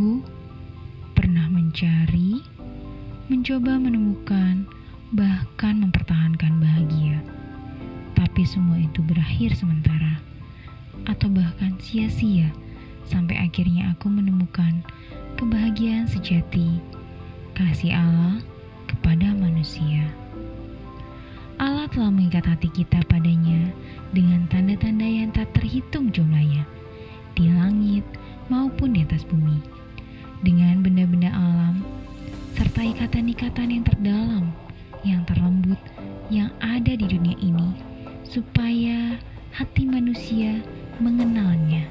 Aku pernah mencari, mencoba menemukan, bahkan mempertahankan bahagia. Tapi semua itu berakhir sementara, atau bahkan sia-sia, sampai akhirnya aku menemukan kebahagiaan sejati, kasih Allah kepada manusia. Allah telah mengikat hati kita padanya dengan tanda-tanda yang tak terhitung jumlahnya di langit maupun di atas bumi, dengan benda-benda alam serta ikatan-ikatan yang terdalam, yang terlembut, yang ada di dunia ini, supaya hati manusia mengenalnya.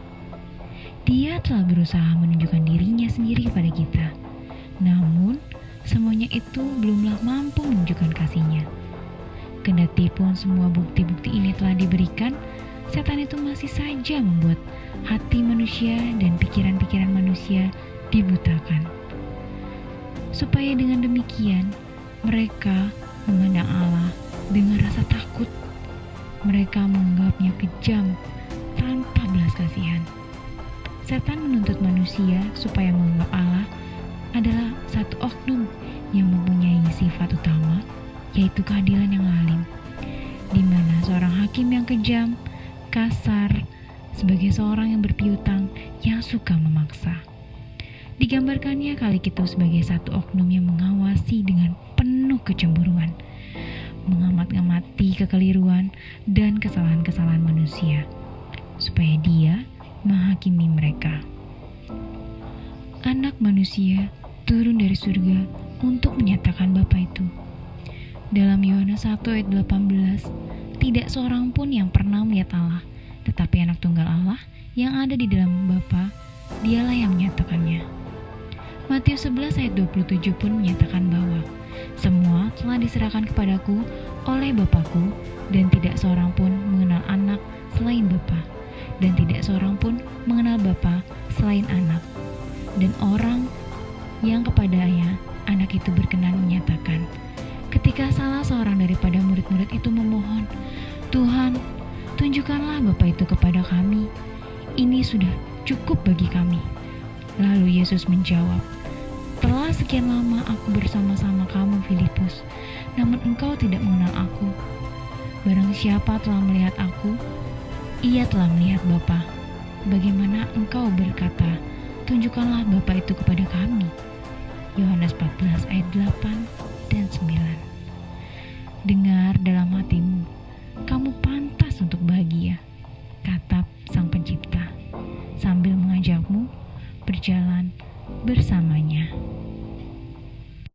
Dia telah berusaha menunjukkan dirinya sendiri kepada kita, namun semuanya itu belumlah mampu menunjukkan kasihnya. Kendati pun semua bukti-bukti ini telah diberikan, setan itu masih saja membuat hati manusia dan pikiran-pikiran manusia dibutakan. Supaya dengan demikian, mereka memandang Allah dengan rasa takut. Mereka menganggapnya kejam tanpa belas kasihan. Setan menuntut manusia supaya menganggap Allah adalah satu oknum yang mempunyai sifat utama, yaitu keadilan yang lalim, di mana seorang hakim yang kejam kasar, sebagai seorang yang berpiutang yang suka memaksa. Digambarkannya kali itu sebagai satu oknum yang mengawasi dengan penuh kecemburuan, mengamat-ngamati kekeliruan dan kesalahan-kesalahan manusia, supaya dia menghakimi mereka. Anak manusia turun dari surga untuk menyatakan Bapa itu. Dalam Yohanes 1 ayat 18, tidak seorang pun yang pernah melihat Allah, tetapi anak tunggal Allah yang ada di dalam Bapa, dialah yang menyatakannya. Matius 11 ayat 27 pun menyatakan bahwa semua telah diserahkan kepadaku oleh Bapakku dan tidak seorang pun mengenal anak selain Bapa dan tidak seorang pun mengenal Bapa selain anak dan orang yang kepadanya anak itu berkenan menyatakan Ketika salah seorang daripada murid-murid itu memohon, Tuhan, tunjukkanlah Bapa itu kepada kami. Ini sudah cukup bagi kami. Lalu Yesus menjawab, Telah sekian lama aku bersama-sama kamu, Filipus, namun engkau tidak mengenal aku. Barang siapa telah melihat aku, ia telah melihat Bapa. Bagaimana engkau berkata, tunjukkanlah Bapa itu kepada kami. Yohanes 14 ayat 8 dan 9. Dengar dalam hatimu, bersamanya.